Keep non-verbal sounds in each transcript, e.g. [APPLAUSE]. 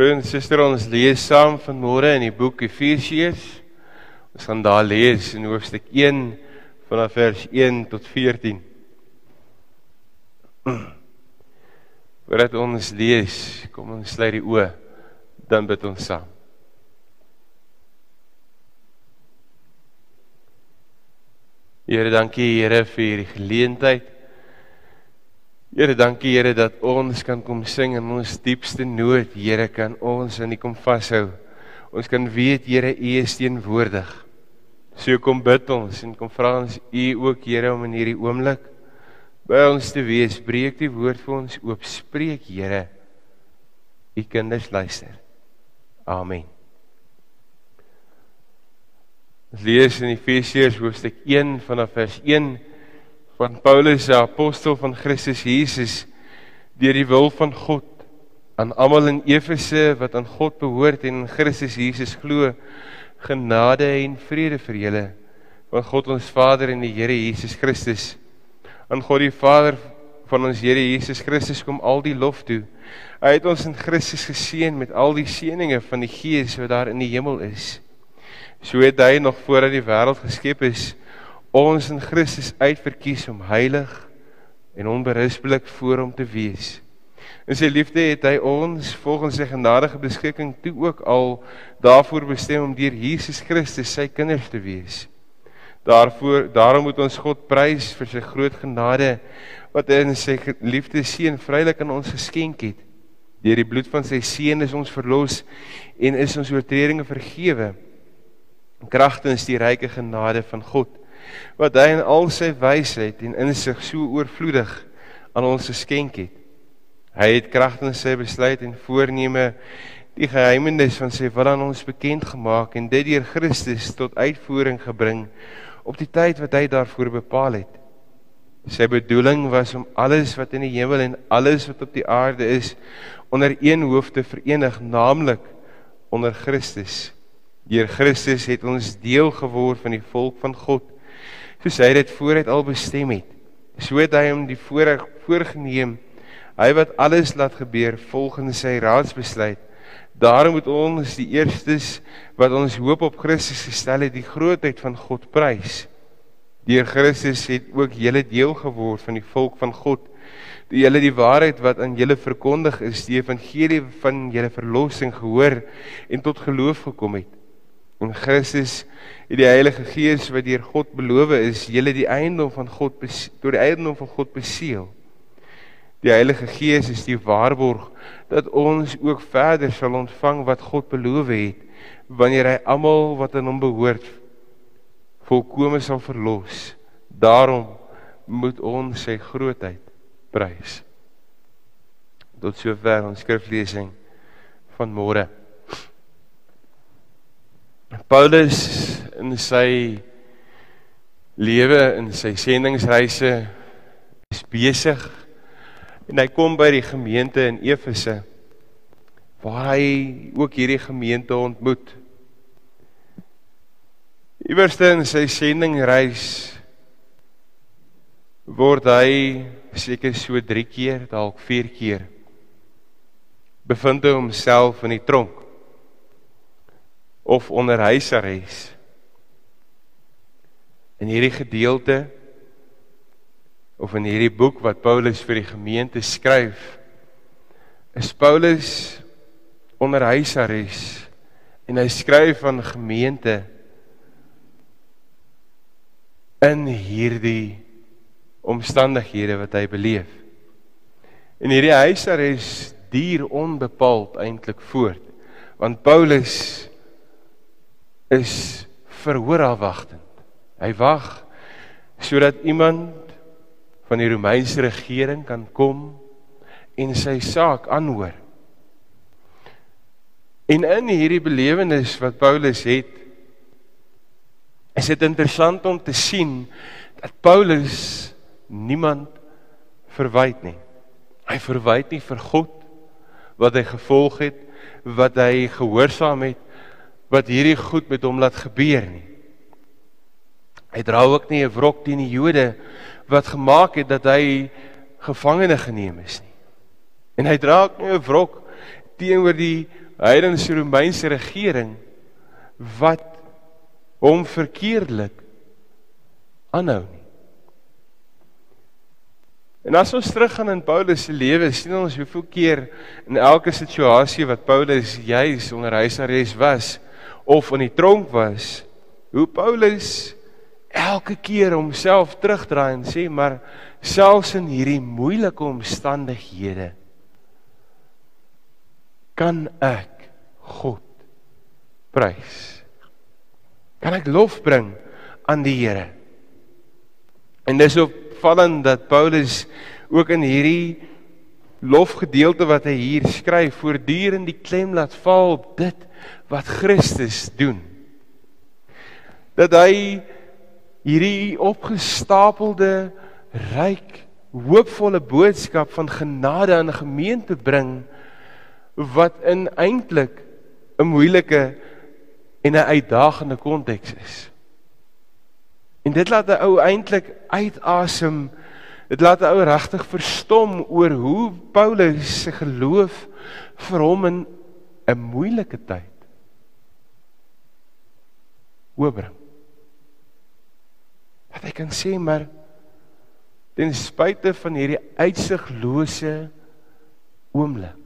Broer en suster, ons lees saam vanmôre in die boek Efesiërs. Ons gaan daar lees in hoofstuk 1 vanaf vers 1 tot 14. [CLEARS THROAT] Voordat ons lees, kom ons sluit die oë, dan bid ons saam. Here, dankie Here vir hierdie geleentheid Here, dankie Here dat ons kan kom sing in ons diepste nood. Here, kan ons in U kom vashou. Ons kan weet Here, U is teenwoordig. So kom bid ons en kom vra ons U ook Here om in hierdie oomblik by ons te wees. Breek die woord vir ons oop. Spreek Here. U kinders luister. Amen. Ons lees in Efesiërs hoofstuk 1 vanaf vers 1 van Paulus, die apostel van Christus Jesus, deur die wil van God aan almal in Efese wat aan God behoort en in Christus Jesus glo, genade en vrede vir julle van God ons Vader en die Here Jesus Christus. Aan God die Vader van ons Here Jesus Christus kom al die lof toe. Hy het ons in Christus geseën met al die seënings van die Gees wat daar in die hemel is. So het hy nog voordat die wêreld geskep is, ons in Christus uitverkies om heilig en onberispelik voor hom te wees. In sy liefde het hy ons volgens sy genadige beskikking toe ook al daarvoor bestem om deur Jesus Christus sy kinders te wees. Daarvoor daarom moet ons God prys vir sy groot genade wat hy in sy liefde seun vrylik aan ons geskenk het. Deur die bloed van sy seun is ons verlos en is ons oortredinge vergewe. Kragtens die ryke genade van God wat hy in al sy wysheid en insig so oorvloedig aan ons geskenk het. Hy het kragtens sy besluit en voorneme die geheimenis van sy wil aan ons bekend gemaak en dit deur Christus tot uitvoering gebring op die tyd wat hy daarvoor bepaal het. Sy bedoeling was om alles wat in die hemel en alles wat op die aarde is onder een hoof te verenig, naamlik onder Christus. Deur Christus het ons deel geword van die volk van God soos hy dit vooruit al bestem het. So het hy hom die voorreg voorgeneem. Hy wat alles laat gebeur volgens sy raadsbesluit. Daarom moet ons die eerstes wat ons hoop op Christus gestel het, die grootheid van God prys. Deur Christus het ook julle deel geword van die volk van God. Die julle die waarheid wat aan julle verkondig is, die evangelie van julle verlossing gehoor en tot geloof gekom het. In Christus het die Heilige Gees wat deur God beloof is, julle die eiendom van God tot die eiendom van God beseël. Die Heilige Gees is die waarborg dat ons ook verder sal ontvang wat God beloof het wanneer hy almal wat aan hom behoort volkome sal verlos. Daarom moet ons sy grootheid prys. Tot sover ons skriflesing van môre. Paulus in sy lewe in sy sendingsreise is besig en hy kom by die gemeente in Efese waar hy ook hierdie gemeente ontmoet. Iewerste in sy sendingreis word hy seker so 3 keer, dalk 4 keer bevind homself in die tronk of onder huisarrest in hierdie gedeelte of in hierdie boek wat Paulus vir die gemeente skryf is Paulus onder huisarrest en hy skryf aan gemeente in hierdie omstandighede wat hy beleef. En hierdie huisarrest duur onbepaald eintlik voort want Paulus is verhoorafwagtend. Hy wag sodat iemand van die Romeinse regering kan kom en sy saak aanhoor. En in hierdie belewenis wat Paulus het, is dit interessant om te sien dat Paulus niemand verwyd nie. Hy verwyd nie vir God wat hy gevolg het, wat hy gehoorsaam het, wat hierdie goed met hom laat gebeur nie. Hy dra ook nie 'n wrok teen die Jode wat gemaak het dat hy gevangene geneem is nie. En hy dra ook nie 'n wrok teenoor die heidense Romeinse regering wat hom verkeerdelik aanhou nie. En as ons teruggaan in Paulus se lewe, sien ons hoeveel keer in elke situasie wat Paulus juis onder huisarrest was of in die tronk was, hoe Paulus elke keer homself terugdraai en sê maar selfs in hierdie moeilike omstandighede kan ek God prys. Kan ek lof bring aan die Here. En dis opvallend dat Paulus ook in hierdie lofgedeelte wat hy hier skryf voortdurend die klem laat val op dit wat Christus doen. Dat hy hierdie opgestapelde ryk hoopvolle boodskap van genade aan 'n gemeente bring wat in eintlik 'n moeilike en 'n uitdagende konteks is. En dit laat 'n ou eintlik uitasem. Dit laat 'n ou regtig verstom oor hoe Paulus se geloof vir hom in 'n moeilike tyd oorbring. Dat hy kan sê maar ten spyte van hierdie uitsiglose oomblik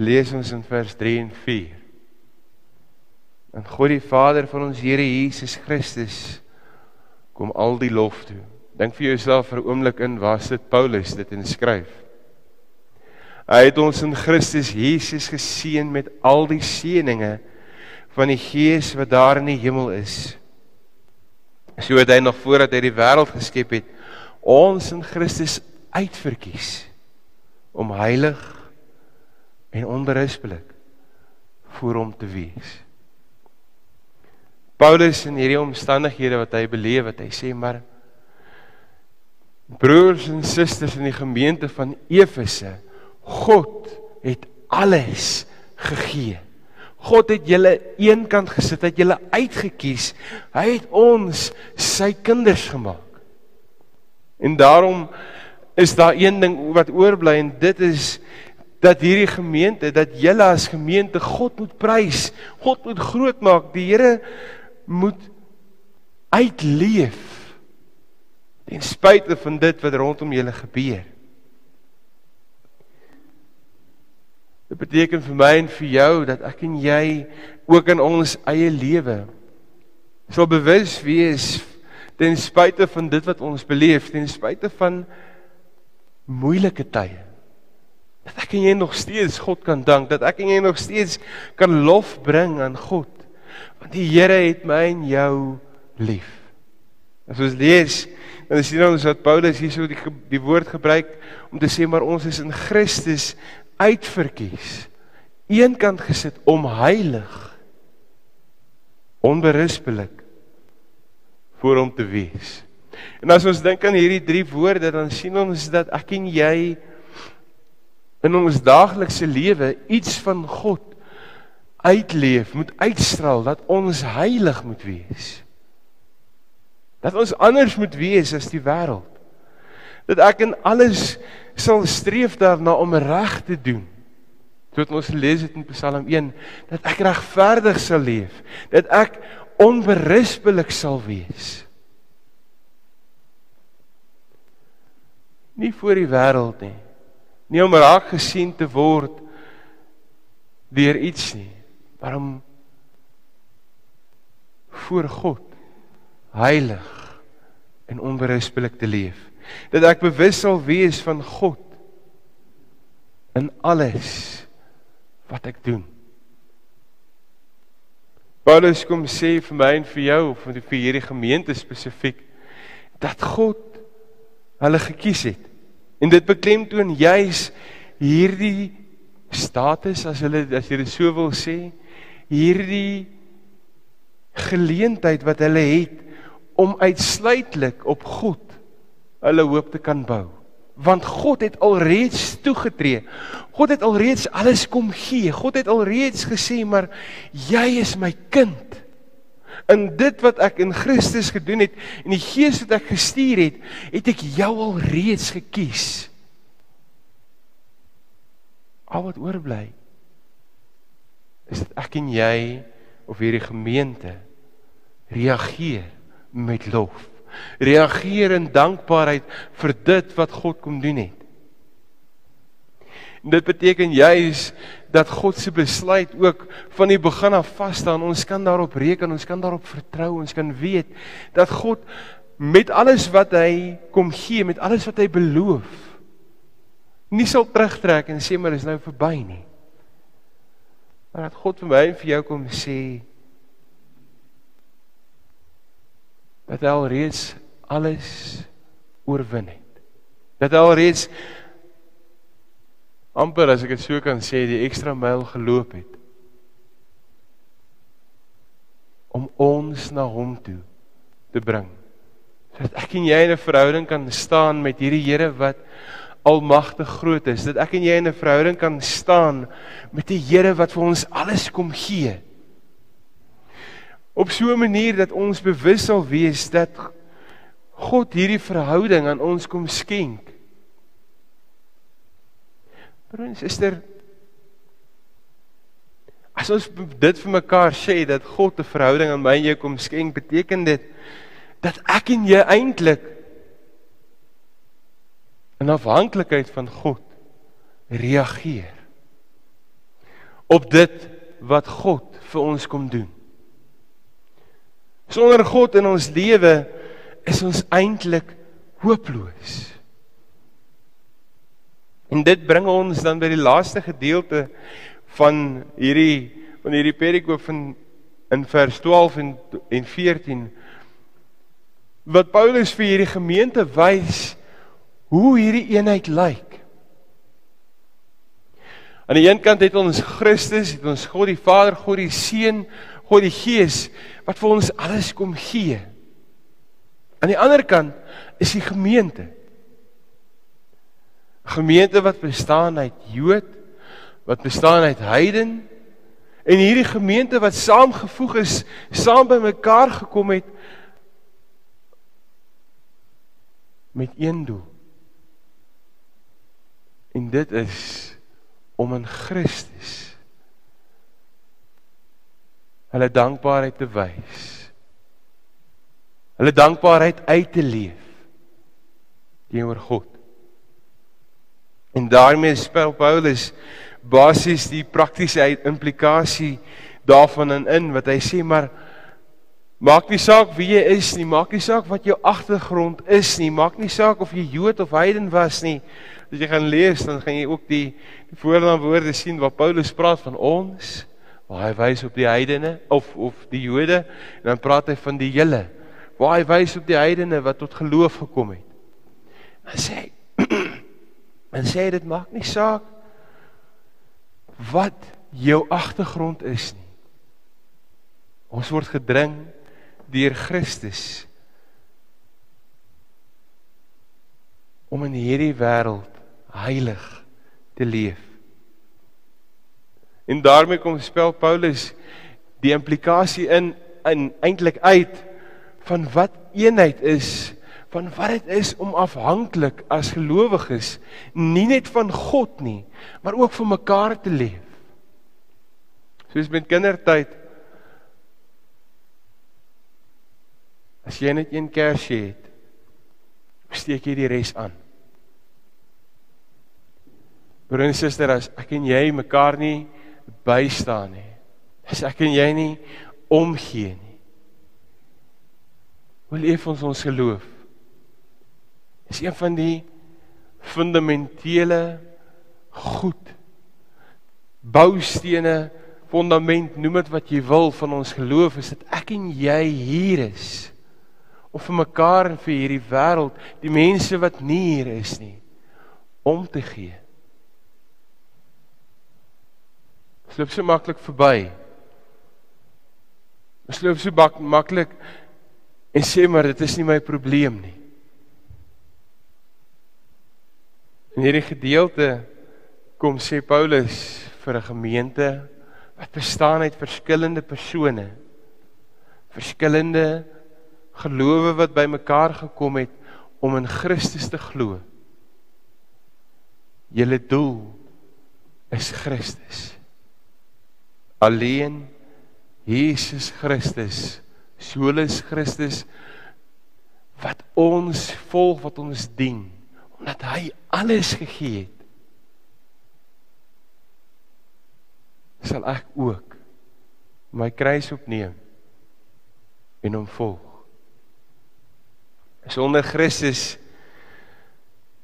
lees ons in vers 3 en 4 en God die Vader van ons Here Jesus Christus kom al die lof toe. Dink vir jouself vir 'n oomblik in waar sit Paulus dit en skryf hy het ons in Christus Jesus geseën met al die seënings van die Gees wat daar in die hemel is so het hy nog voordat hy die wêreld geskep het ons in Christus uitverkies om heilig en onberispelik voor hom te wees. Paulus in hierdie omstandighede wat hy beleef het, hy sê maar broers en susters in die gemeente van Efese, God het alles gegee. God het julle eenkant gesit, het julle uitgekies. Hy het ons sy kinders gemaak. En daarom is daar een ding wat oorbly en dit is dat hierdie gemeente, dat julle as gemeente God moet prys, God moet groot maak, die Here moet uitleef ten spyte van dit wat rondom julle gebeur. Dit beteken vir my en vir jou dat ek en jy ook in ons eie lewe sal bewus wees ten spyte van dit wat ons beleef, ten spyte van moeilike tye dat ek en jy nog steeds God kan dank, dat ek en jy nog steeds kan lof bring aan God. Want die Here het my en jou lief. As ons lees, dan sien ons dat Paulus hierso die die woord gebruik om te sê maar ons is in Christus uitverkies. Eenkant gesit om heilig onberispelik voor hom te wees. En as ons dink aan hierdie drie woorde, dan sien ons dat ek en jy in ons daaglikse lewe iets van God uitleef, moet uitstraal dat ons heilig moet wees. Dat ons anders moet wees as die wêreld. Dat ek in alles sal streef daarna om reg te doen. Soos ons lees dit in Psalm 1, dat ek regverdig sal leef, dat ek onberispelik sal wees. Nie vir die wêreld nie nie om raak gesien te word deur iets nie, maar om voor God heilig en onberispelik te leef. Dat ek bewus sal wees van God in alles wat ek doen. Paulus kom sê vir my en vir jou of vir hierdie gemeente spesifiek dat God hulle gekies het En dit beklemtoon juis hierdie status as hulle as jy dit so wil sê, hierdie geleentheid wat hulle het om uitsluitlik op God hulle hoop te kan bou. Want God het alreeds toegetree. God het alreeds alles kom gee. God het alreeds gesê maar jy is my kind in dit wat ek in Christus gedoen het en die Gees wat ek gestuur het, het ek jou al reeds gekies Al wat oorbly is dit ek en jy of hierdie gemeente reageer met lof. Reageer in dankbaarheid vir dit wat God kom doen het. En dit beteken juis dat God se besluit ook van die begin af vas staan. Ons kan daarop reken, ons kan daarop vertrou, ons kan weet dat God met alles wat hy kom gee, met alles wat hy beloof, nie sal terugtrek en sê maar dis nou verby nie. Maar dat God vir my en vir jou kom sê dat hy alreeds alles oorwin het. Dat hy alreeds amper as ek dit so kan sê die ekstra myl geloop het om ons na hom toe te bring dat ek en jy in 'n verhouding kan staan met hierdie Here wat almagtig groot is. Dat ek en jy in 'n verhouding kan staan met die Here wat vir ons alles kom gee. Op so 'n manier dat ons bewus sal wees dat God hierdie verhouding aan ons kom skenk. Broer en suster, as ons dit vir mekaar sê dat God 'n verhouding aan my en jou kom skenk, beteken dit dat ek en jy eintlik in afhanklikheid van God reageer op dit wat God vir ons kom doen. Sonder God in ons lewe is ons eintlik hooploos. En dit bring ons dan by die laaste gedeelte van hierdie van hierdie perikoop van in vers 12 en en 14 wat Paulus vir hierdie gemeente wys hoe hierdie eenheid lyk. Aan die een kant het ons Christus, het ons God die Vader, God die Seun, God die Gees wat vir ons alles kom gee. Aan die ander kant is die gemeente. Gemeente wat bestaan uit Jood, wat bestaan uit heiden en hierdie gemeente wat saamgevoeg is, saam by mekaar gekom het met een doel. En dit is om in Christus hulle dankbaarheid te wys. Hulle dankbaarheid uit te leef teenoor God. En daarmee spel Paulus basies die praktiese implikasie daarvan in, wat hy sê maar Maak nie saak wie jy is nie, maak nie saak wat jou agtergrond is nie, maak nie saak of jy Jood of heiden was nie. As jy gaan lees, dan gaan jy ook die die voornaamwoorde sien waar Paulus praat van ons, waar hy wys op die heidene of of die Jode en dan praat hy van die hele waar hy wys op die heidene wat tot geloof gekom het. En sê [CLEARS THROAT] en sê dit maak nie saak wat jou agtergrond is nie. Ons word gedring deur Christus om in hierdie wêreld heilig te leef. En daarmee kom spel Paulus die implikasie in in eintlik uit van wat eenheid is, van wat dit is om afhanklik as gelowiges nie net van God nie, maar ook vir mekaar te leef. Soos met kindertyd As jy net een kersie het, steek jy die res aan. Broer en suster, as ek en jy mekaar nie bystaan nie, as ek en jy nie omgee nie. Hoe leef ons ons geloof? Is een van die fundamentele goed boustene fondament noem dit wat jy wil van ons geloof is dit ek en jy hier is of vir mekaar en vir hierdie wêreld, die mense wat nie hier is nie, om te gee. Dit loop so maklik verby. Dit loop so maklik en sê maar dit is nie my probleem nie. In hierdie gedeelte kom sê Paulus vir 'n gemeente wat bestaan uit verskillende persone, verskillende gelowe wat bymekaar gekom het om in Christus te glo. Julle doel is Christus. Alleen Jesus Christus, solus Christus wat ons volg, wat ons dien, omdat hy alles gegee het. Sal ek ook my kruis opneem en hom volg. Sonder Christus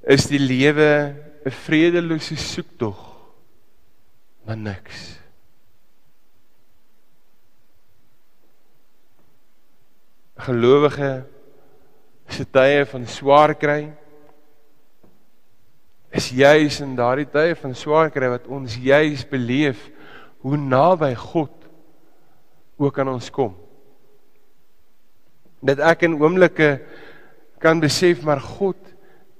is die lewe 'n vredelose soektog na niks. Gelowige se tye van swaar kry is juis in daardie tye van swaar kry wat ons juis beleef hoe naby God ook aan ons kom. Dat ek in oomblikke kan besef maar God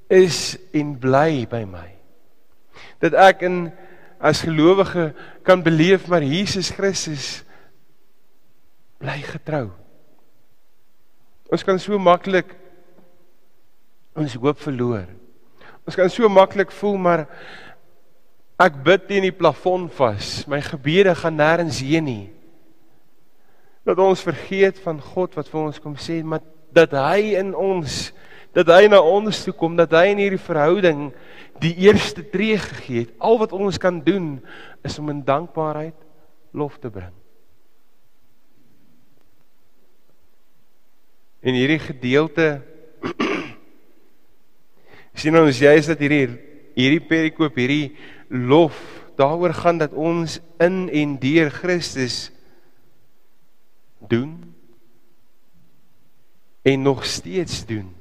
is en bly by my. Dat ek in as gelowige kan beleef maar Jesus Christus bly getrou. Ons kan so maklik ons hoop verloor. Ons kan so maklik voel maar ek bid teen die plafon vas. My gebede gaan nêrens heen nie. Dat ons vergeet van God wat vir ons kom sê maar dat hy in ons dat hy na ons toe kom dat hy in hierdie verhouding die eerste tree gegee het. Al wat ons kan doen is om in dankbaarheid lof te bring. En hierdie gedeelte [CLEARS THROAT] sien ons juist dat hierdie hierdie perikoop hierdie lof daaroor gaan dat ons in en deur Christus doen en nog steeds doen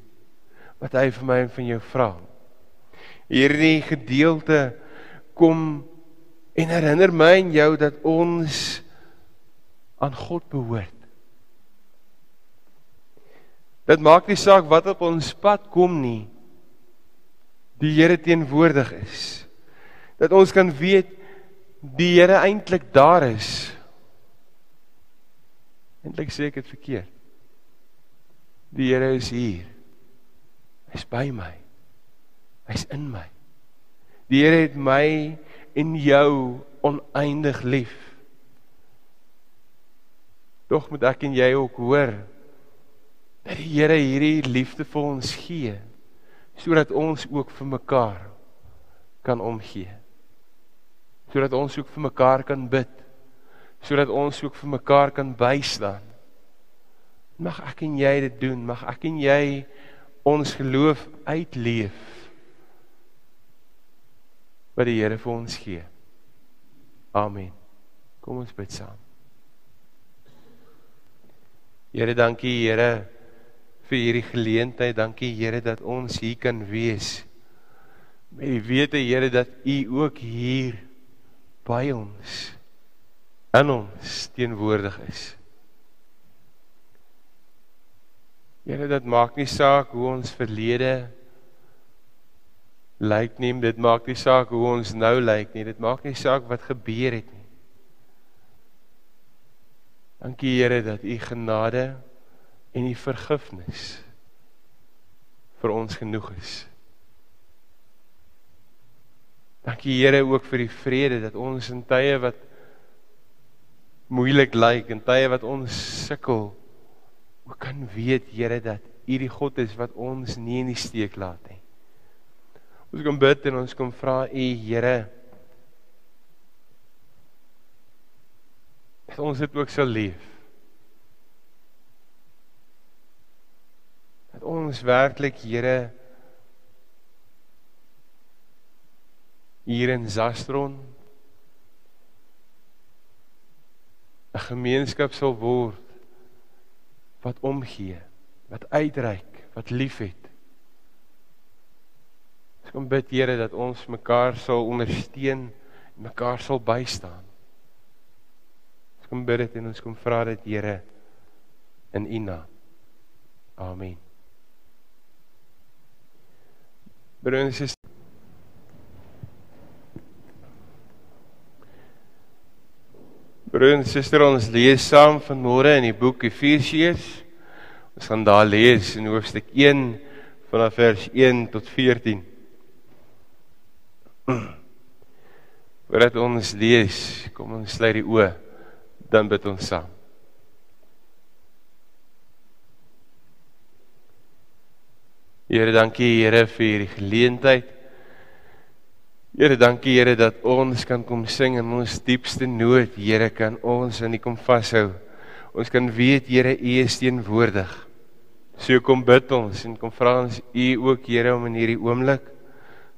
wat hy vir my en van jou vra. Hierdie gedeelte kom en herinner my en jou dat ons aan God behoort. Dit maak nie saak wat op ons pad kom nie. Die Here teenwoordig is. Dat ons kan weet die Here eintlik daar is. Eintlik sê ek dit verkeerd. Die Here is hier. Hy's by my. Hy's in my. Die Here het my en jou oneindig lief. Tog moet ek en jy ook hoor dat die Here hierdie liefde vir ons gee sodat ons ook vir mekaar kan omgee. Sodat ons ook vir mekaar kan bid. Sodat ons ook vir mekaar kan bystaan. Mag ek en jy dit doen? Mag ek en jy ons geloof uitleef? Wat die Here vir ons gee. Amen. Kom ons bid saam. Here, dankie Here vir hierdie geleentheid. Dankie Here dat ons hier kan wees. Met die wete Here dat U ook hier by ons in ons teenwoordig is. Here dit maak nie saak hoe ons verlede lyk nie, dit maak nie saak hoe ons nou lyk nie, dit maak nie saak wat gebeur het nie. Dankie Here dat U genade en die vergifnis vir ons genoeg is. Dankie Here ook vir die vrede dat ons in tye wat moeilik lyk en tye wat ons sukkel ook kan weet Here dat U die God is wat ons nie in die steek laat nie. Ons kom bid en ons kom vra U Here dat ons dit ook sal leef. Ons werklik Here hier in Zastron 'n gemeenskap sal word wat omgee, wat uitreik, wat liefhet. Ons kom bid Here dat ons mekaar sal ondersteun en mekaar sal bystaan. Ons kom bid dit en ons kom vra dit Here in U naam. Amen. Broer en suster Broer en suster, ons lees saam vanmôre in die boek Efesiërs. Ons gaan daar lees in hoofstuk 1 vanaf vers 1 tot 14. Voordat ons lees, kom ons sluit die oë, dan bid ons saam. Here, dankie Here vir hierdie geleentheid. Here, dankie Here dat ons kan kom sing in ons diepste nood. Here, kan ons in U kom vashou. Ons kan weet Here, U is teenwoordig. So kom bid ons en kom vra ons U ook Here om in hierdie oomblik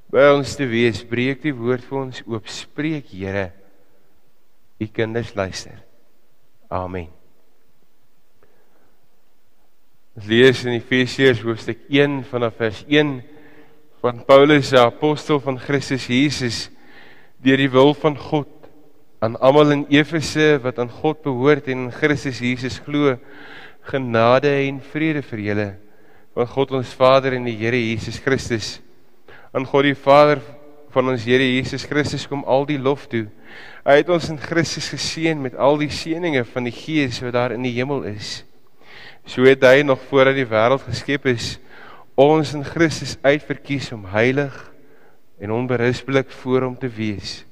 by ons te wees. Breek die woord vir ons oop. Spreek Here. U kinders luister. Amen. Ons lees in Efesiërs hoofstuk 1 vanaf vers 1 van Paulus, die apostel van Christus Jesus, deur die wil van God aan almal in Efese wat aan God behoort en in Christus Jesus glo, genade en vrede vir julle van God ons Vader en die Here Jesus Christus. Aan God die Vader van ons Here Jesus Christus kom al die lof toe. Hy het ons in Christus geseën met al die seënings van die Gees wat daar in die hemel is. So het hy nog voordat die wêreld geskep is, ons in Christus uitverkies om heilig en onberispelik voor hom te wees.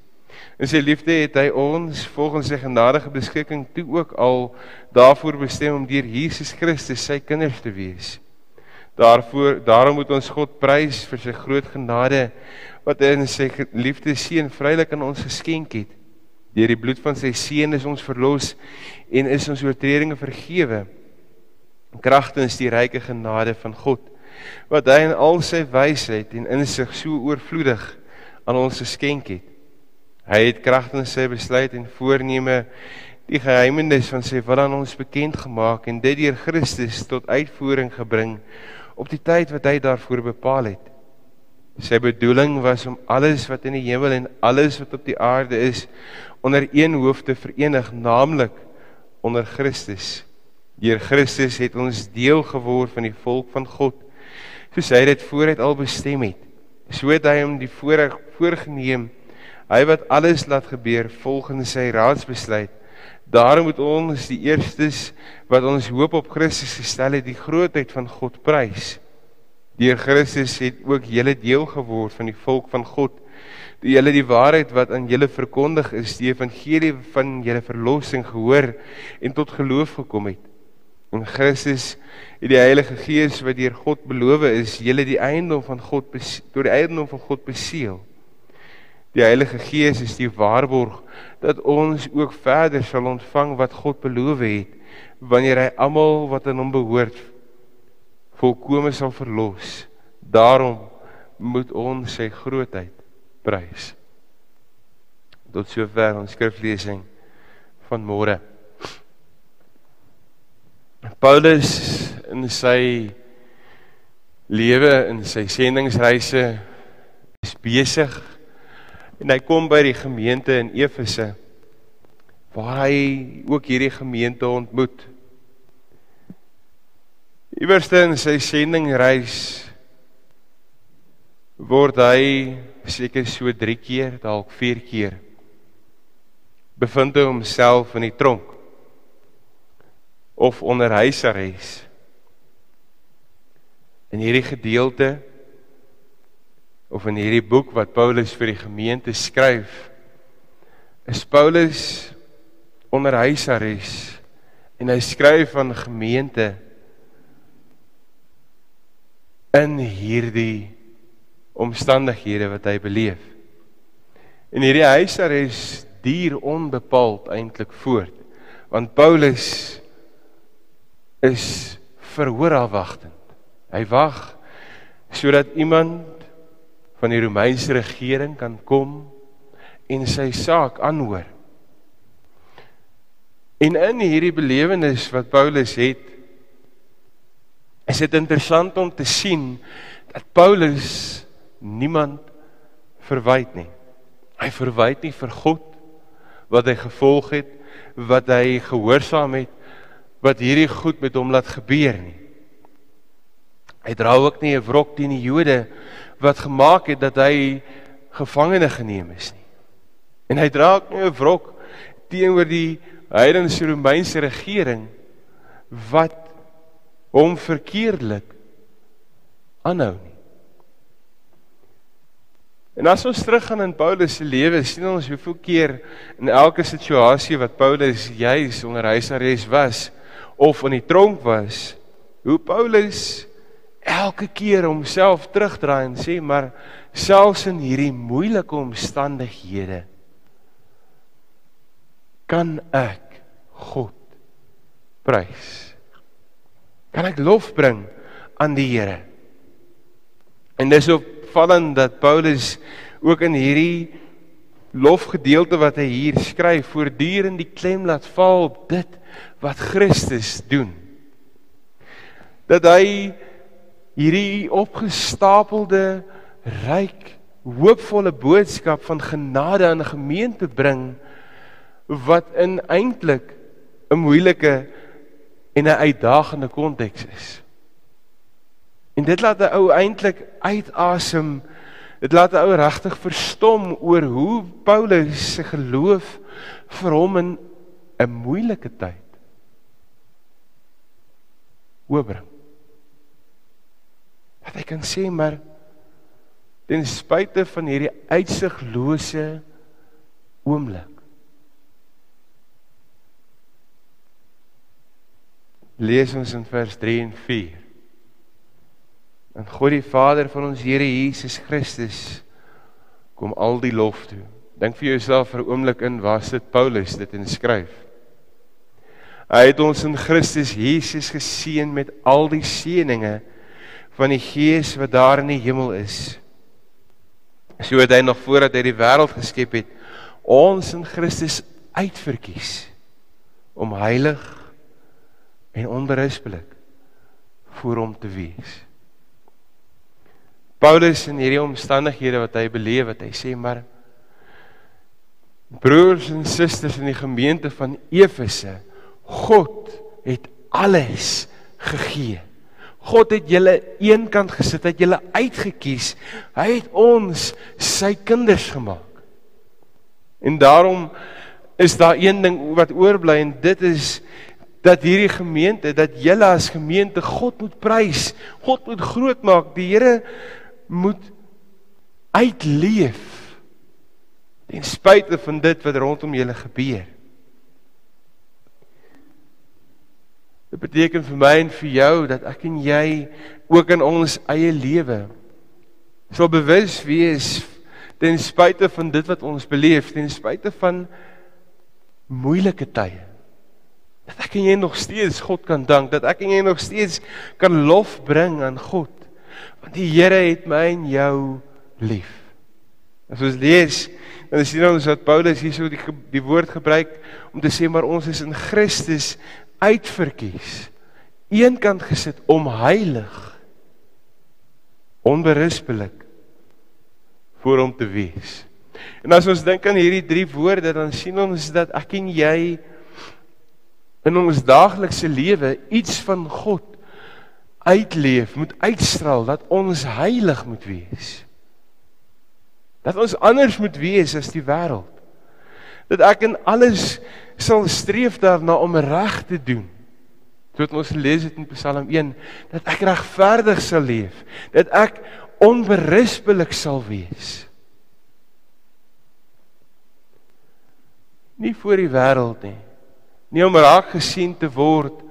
In sy liefde het hy ons volgens sy genadige beskikking toe ook al daarvoor bestem om deur Jesus Christus sy kinders te wees. Daarvoor daarom moet ons God prys vir sy groot genade wat hy in sy liefde seun vrylik aan ons geskenk het. Deur die bloed van sy seun is ons verlos en is ons oortredinge vergewe kragtens die ryke genade van God wat hy in al sy wysheid en insig so oorvloedig aan ons geskenk het. Hy het kragtens sy besluit en voorneme die geheimenis van sy wil aan ons bekend gemaak en dit deur Christus tot uitvoering gebring op die tyd wat hy daarvoor bepaal het. Sy bedoeling was om alles wat in die hemel en alles wat op die aarde is onder een hoof te verenig, naamlik onder Christus. Deur Christus het ons deel geword van die volk van God, soos hy dit vooruit al bestem het. So het hy hom die voorreg voorgeneem, hy wat alles laat gebeur volgens sy raadsbesluit. Daarom moet ons die eerstes wat ons hoop op Christus gestel het, die grootheid van God prys. Deur Christus het ook julle deel geword van die volk van God. Die julle die waarheid wat aan julle verkondig is, die evangelie van julle verlossing gehoor en tot geloof gekom het. In Christus het die Heilige Gees wat deur God beloof is, julle die eiendom van God deur die eiendom van God beseël. Die Heilige Gees is die waarborg dat ons ook verder sal ontvang wat God beloof het wanneer hy almal wat aan hom behoort volkome sal verlos. Daarom moet ons sy grootheid prys. Tot sover ons skriflesing van môre. Paulus in sy lewe in sy sendingsreise is besig en hy kom by die gemeente in Efese waar hy ook hierdie gemeente ontmoet. Iewerste in sy sendingreis word hy seker so 3 keer, dalk 4 keer bevind homself in die tronk of onder huisarrest. In hierdie gedeelte of in hierdie boek wat Paulus vir die gemeente skryf, is Paulus onder huisarrest en hy skryf aan gemeente in hierdie omstandighede wat hy beleef. En hierdie huisarrest duur onbepaald eintlik voort want Paulus is verhoorafwagtend. Hy wag sodat iemand van die Romeinse regering kan kom en sy saak aanhoor. En in hierdie belewenis wat Paulus het, is dit interessant om te sien dat Paulus niemand verwyd nie. Hy verwyd nie vir God wat hy gevolg het, wat hy gehoorsaam het wat hierdie goed met hom laat gebeur nie. Hy dra ook nie 'n wrok teen die Jode wat gemaak het dat hy gevangene geneem is nie. En hy dra ook nie 'n wrok teenoor die heidense Romeinse regering wat hom verkeerdelik aanhou nie. En as ons teruggaan in Paulus se lewe, sien ons hoeveel keer in elke situasie wat Paulus juis onder huisarrest was of in die tronk was, hoe Paulus elke keer homself terugdraai en sê maar selfs in hierdie moeilike omstandighede kan ek God prys. Kan ek lof bring aan die Here? En dis opvallend dat Paulus ook in hierdie lofgedeelte wat hy hier skryf voortdurend die klem laat val op dit wat Christus doen. Dat hy hierdie opgestapelde ryk hoopvolle boodskap van genade aan 'n gemeente bring wat in eintlik 'n moeilike en 'n uitdagende konteks is. En dit laat 'n ou eintlik uitasem. Dit laat 'n ou regtig verstom oor hoe Paulus se geloof vir hom in 'n moeilike tyd oopbring. Dat hy kan sê maar ten spyte van hierdie uitsiglose oomblik lees ons in vers 3 en 4 En God die Vader van ons Here Jesus Christus kom al die lof toe. Dink vir jouself vir 'n oomblik in waar sit Paulus dit in skryf. Hy het ons in Christus Jesus geseën met al die seënings van die Gees wat daar in die hemel is. So het hy nog voordat hy die wêreld geskep het, ons in Christus uitverkies om heilig en onberispelik voor hom te wees. Paulus in hierdie omstandighede wat hy beleef het, hy sê maar broers en susters in die gemeente van Efese, God het alles gegee. God het julle eenkant gesit, het julle uitgekies. Hy het ons sy kinders gemaak. En daarom is daar een ding wat oorbly en dit is dat hierdie gemeente, dat julle as gemeente God moet prys, God moet groot maak. Die Here moet uitleef ten spyte van dit wat rondom julle gebeur. Dit beteken vir my en vir jou dat ek en jy ook in ons eie lewe sal bewus wees ten spyte van dit wat ons beleef, ten spyte van moeilike tye. Dat ek en jy nog steeds God kan dank, dat ek en jy nog steeds kan lof bring aan God. Want die Here het my en jou lief. As ons lees, dan sien ons dat Paulus hierso die die woord gebruik om te sê maar ons is in Christus uitverkies. Eenkant gesit om heilig onberispelik voor hom te wees. En as ons dink aan hierdie drie woorde, dan sien ons dat ek en jy in ons daaglikse lewe iets van God uitleef, moet uitstraal dat ons heilig moet wees. Dat ons anders moet wees as die wêreld. Dat ek in alles sal streef daarna om reg te doen. Soos ons lees dit in Psalm 1, dat ek regverdig sal leef, dat ek onberispelik sal wees. Nie vir die wêreld nie. Nie om raak gesien te word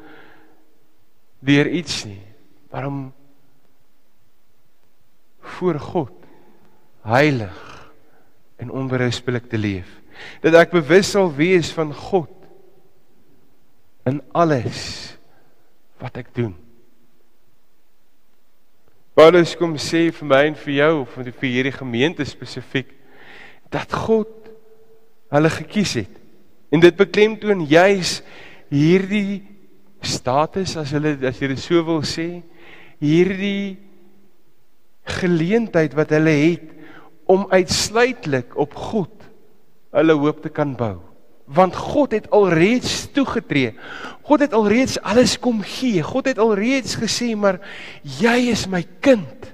deur iets nie maar om voor God heilig en onberispelik te leef. Dat ek bewus sal wees van God in alles wat ek doen. Paulus kom sê vir my en vir jou of vir hierdie gemeente spesifiek dat God hulle gekies het. En dit beklemtoon juis hierdie status as hulle as jy dit so wil sê, hierdie geleentheid wat hulle het om uitsluitlik op God hulle hoop te kan bou. Want God het alreeds toegetree. God het alreeds alles kom gee. God het alreeds gesê maar jy is my kind.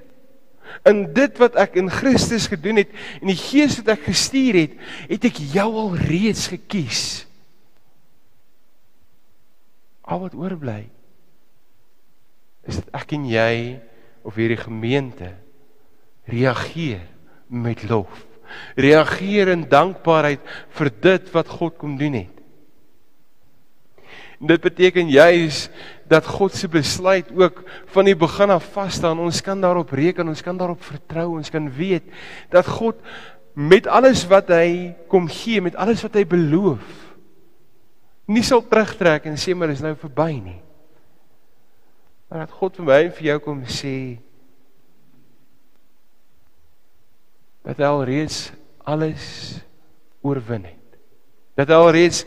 In dit wat ek in Christus gedoen het en die Gees wat ek gestuur het, het ek jou alreeds gekies. Al wat oorbly is dit ek en jy of hierdie gemeente reageer met lof. Reageer in dankbaarheid vir dit wat God kom doen het. En dit beteken juis dat God se besluit ook van die begin af vas staan. Ons kan daarop reken, ons kan daarop vertrou, ons kan weet dat God met alles wat hy kom gee, met alles wat hy beloof, nie sal terugtrek en sê maar is nou verby nie. Maar dat God vir my en vir jou kom sê dat hy al reeds alles oorwin het. Dat hy al reeds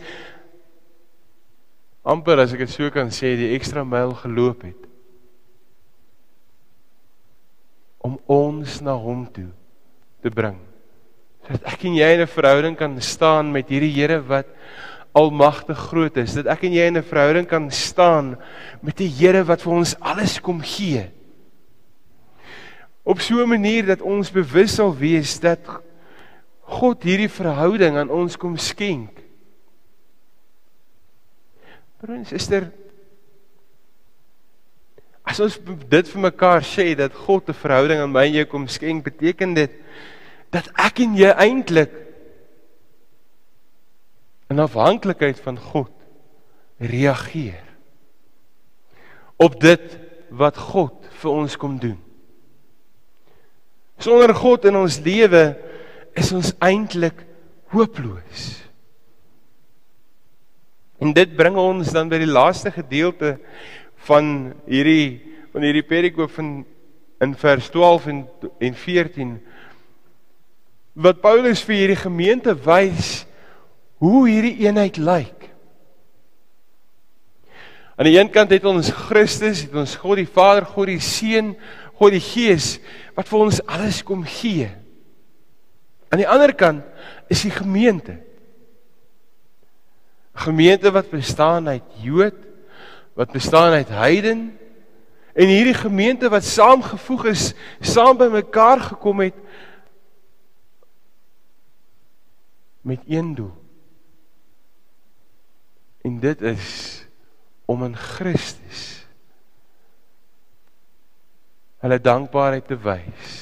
amper as ek dit so kan sê die ekstra myl geloop het om ons na hom toe te bring. Sodat ek en jy in 'n verhouding kan staan met hierdie Here wat almagtig groot is. Dat ek en jy in 'n verhouding kan staan met die Here wat vir ons alles kom gee. Op so 'n manier dat ons bewus sal wees dat God hierdie verhouding aan ons kom skenk. Broer en suster, as ons dit vir mekaar sê dat God 'n verhouding aan my en jou kom skenk, beteken dit dat ek en jy eintlik in afhanklikheid van God reageer op dit wat God vir ons kom doen. Sonder God in ons lewe is ons eintlik hooploos. En dit bring ons dan by die laaste gedeelte van hierdie van hierdie perikoop van in vers 12 en en 14 wat Paulus vir hierdie gemeente wys hoe hierdie eenheid lyk. Aan die een kant het ons Christus, het ons God die Vader, God die Seun, God die Gees wat vir ons alles kom gee. Aan die ander kant is die gemeente gemeente wat bestaan uit Jood, wat bestaan uit heiden en hierdie gemeente wat saamgevoeg is, saam by mekaar gekom het met een doel. En dit is om in Christus hulle dankbaarheid te wys.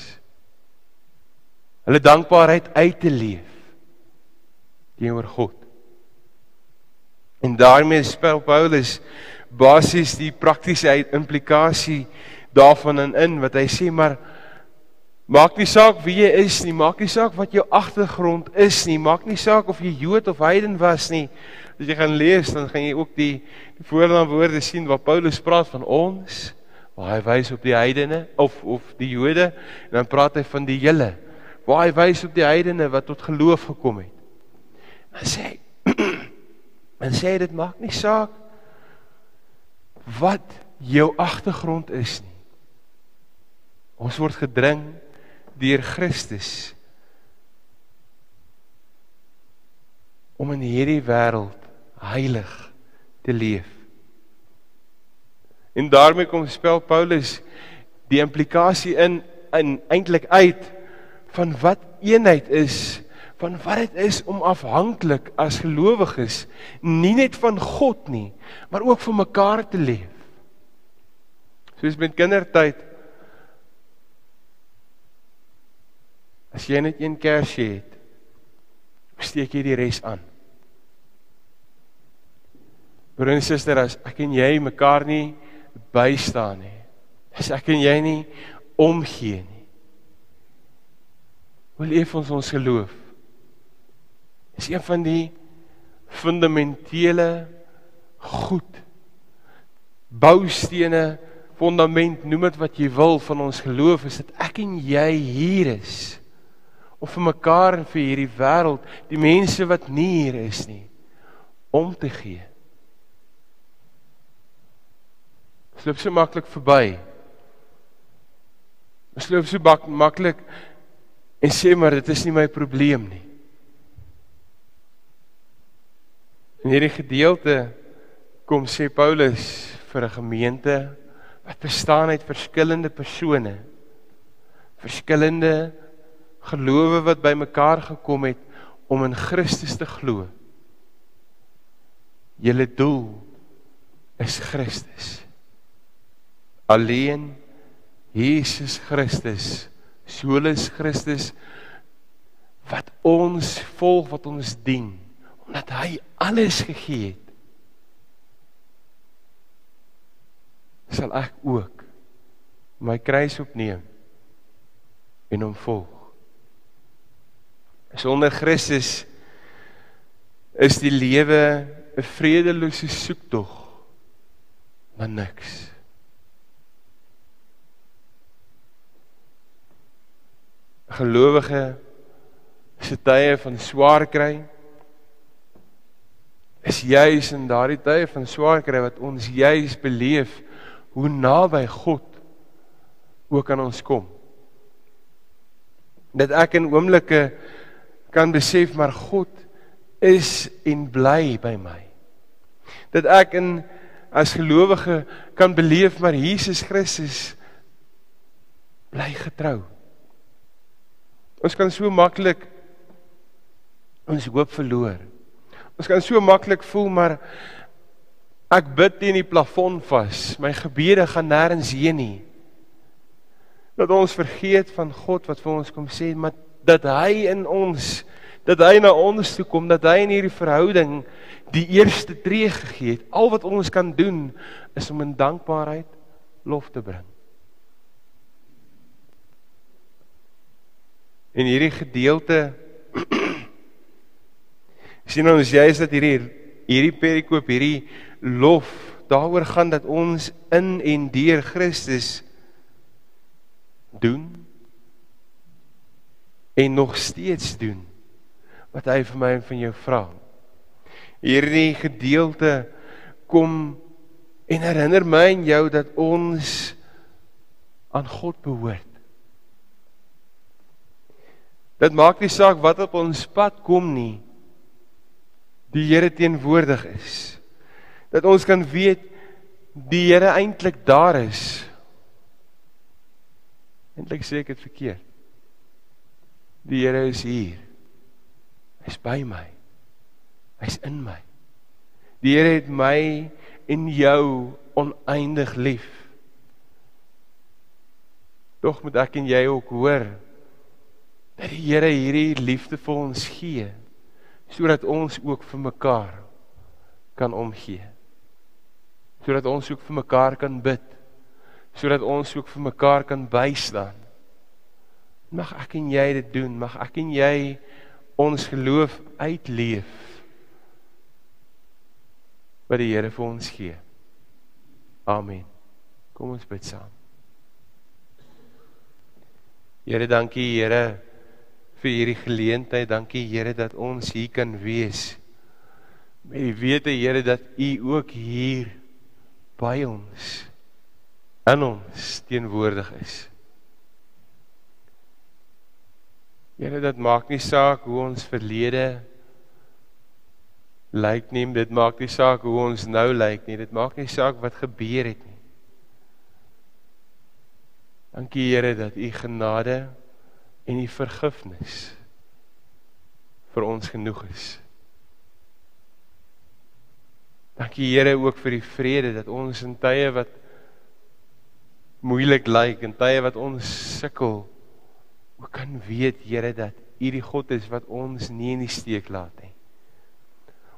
Hulle dankbaarheid uit te leef teenoor God. En daarmee spel Paulus basies die praktiese implikasie daarvan in, in wat hy sê maar maak nie saak wie jy is nie, maak nie saak wat jou agtergrond is nie, maak nie saak of jy Jood of heiden was nie. As jy gaan lees, dan gaan jy ook die die voornaam woorde sien waar Paulus praat van ons, waar hy wys op die heidene of of die Jode en dan praat hy van die hele waar hy wys op die heidene wat tot geloof gekom het. Dan sê hy [CLEARS THROAT] En sê dit maak nie saak wat jou agtergrond is nie. Ons word gedring deur Christus om in hierdie wêreld heilig te leef. En daarmee kom spel Paulus die implikasie in in eintlik uit van wat eenheid is van wat dit is om afhanklik as gelowiges nie net van God nie, maar ook vir mekaar te leef. Soos met kindertyd. As jy net een kersie het, steek jy die res aan. Broer en suster, as ek en jy mekaar nie bystaan nie, as ek en jy nie omgee nie, hoe leef ons ons geloof? is een van die fundamentele goed boustene fondament noem dit wat jy wil van ons geloof is dit ek en jy hier is of vir mekaar en vir hierdie wêreld die mense wat nie hier is nie om te gee sloop so maklik verby sloop so maklik en sê maar dit is nie my probleem nie In hierdie gedeelte kom sê Paulus vir 'n gemeente wat bestaan uit verskillende persone, verskillende gelowe wat bymekaar gekom het om in Christus te glo. Julle doel is Christus. Alleen Jesus Christus, solus Christus, wat ons volg, wat ons dien, omdat hy alles gegee het. sal ek ook my kruis opneem en hom volg. Sonder Christus is die lewe 'n vredelose soektog na niks. Gelowige se tye van swaar kry is juis in daardie tye van swaar kry wat ons juis beleef hoe naby God ook aan ons kom. Dat ek in oomblikke kan besef maar God is en bly by my. Dat ek in as gelowige kan beleef maar Jesus Christus bly getrou. Ons kan so maklik ons hoop verloor. Ons kan so maklik voel maar ek bid teen die plafon vas. My gebede gaan nêrens heen nie. Dat ons vergeet van God wat vir ons kom sê, maar dat hy in ons dat hy na ons toe kom, dat hy in hierdie verhouding die eerste tree gegee het. Al wat ons kan doen is om in dankbaarheid lof te bring. In hierdie gedeelte [CLEARS THROAT] sien ons juist dat hierdie hierdie perikoop hierdie lof daaroor gaan dat ons in en deur Christus doen en nog steeds doen wat hy vir my en van jou vra. Hierdie gedeelte kom en herinner my en jou dat ons aan God behoort. Dit maak nie saak wat op ons pad kom nie. Die Here teenwoordig is. Dat ons kan weet die Here eintlik daar is. Eintlik sê ek dit verkeerd. Die Here is hier. Hy's by my. Hy's in my. Die Here het my en jou oneindig lief. Tog moet ek en jy ook hoor dat die Here hierdie liefde vir ons gee sodat ons ook vir mekaar kan omgee. Sodat ons ook vir mekaar kan bid. Sodat ons ook vir mekaar kan bystaan. Mag ek en jy dit doen, mag ek en jy ons geloof uitleef wat die Here vir ons gee. Amen. Kom ons bid saam. Here, dankie Here vir hierdie geleentheid. Dankie Here dat ons hier kan wees. Met die wete Here dat U ook hier by ons in ons teenwoordig is. Here dit maak nie saak hoe ons verlede lyk nie, dit maak nie saak hoe ons nou lyk nie, dit maak nie saak wat gebeur het nie. Dankie Here dat U genade en die vergifnis vir ons genoeg is. Dankie Here ook vir die vrede dat ons in tye wat moeilik lyk en tye wat ons sukkel, ook kan weet Here dat U die God is wat ons nie in die steek laat nie.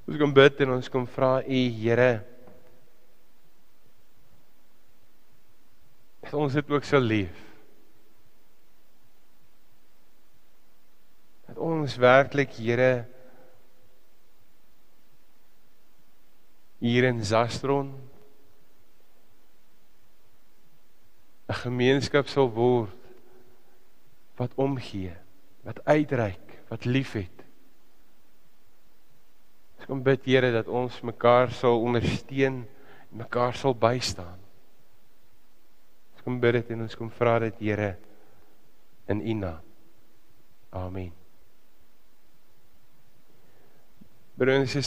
Ons kom bid en ons kom vra U Here dat ons dit ook sal leef. Dat ons werklik Here hier in Zastron 'n gemeenskap sal word wat omgee, wat uitreik, wat liefhet. Ons kom bid Here dat ons mekaar sal ondersteun en mekaar sal bystaan. Ons kom bid dit en ons kom vra dit Here in U naam. Amen. Broers en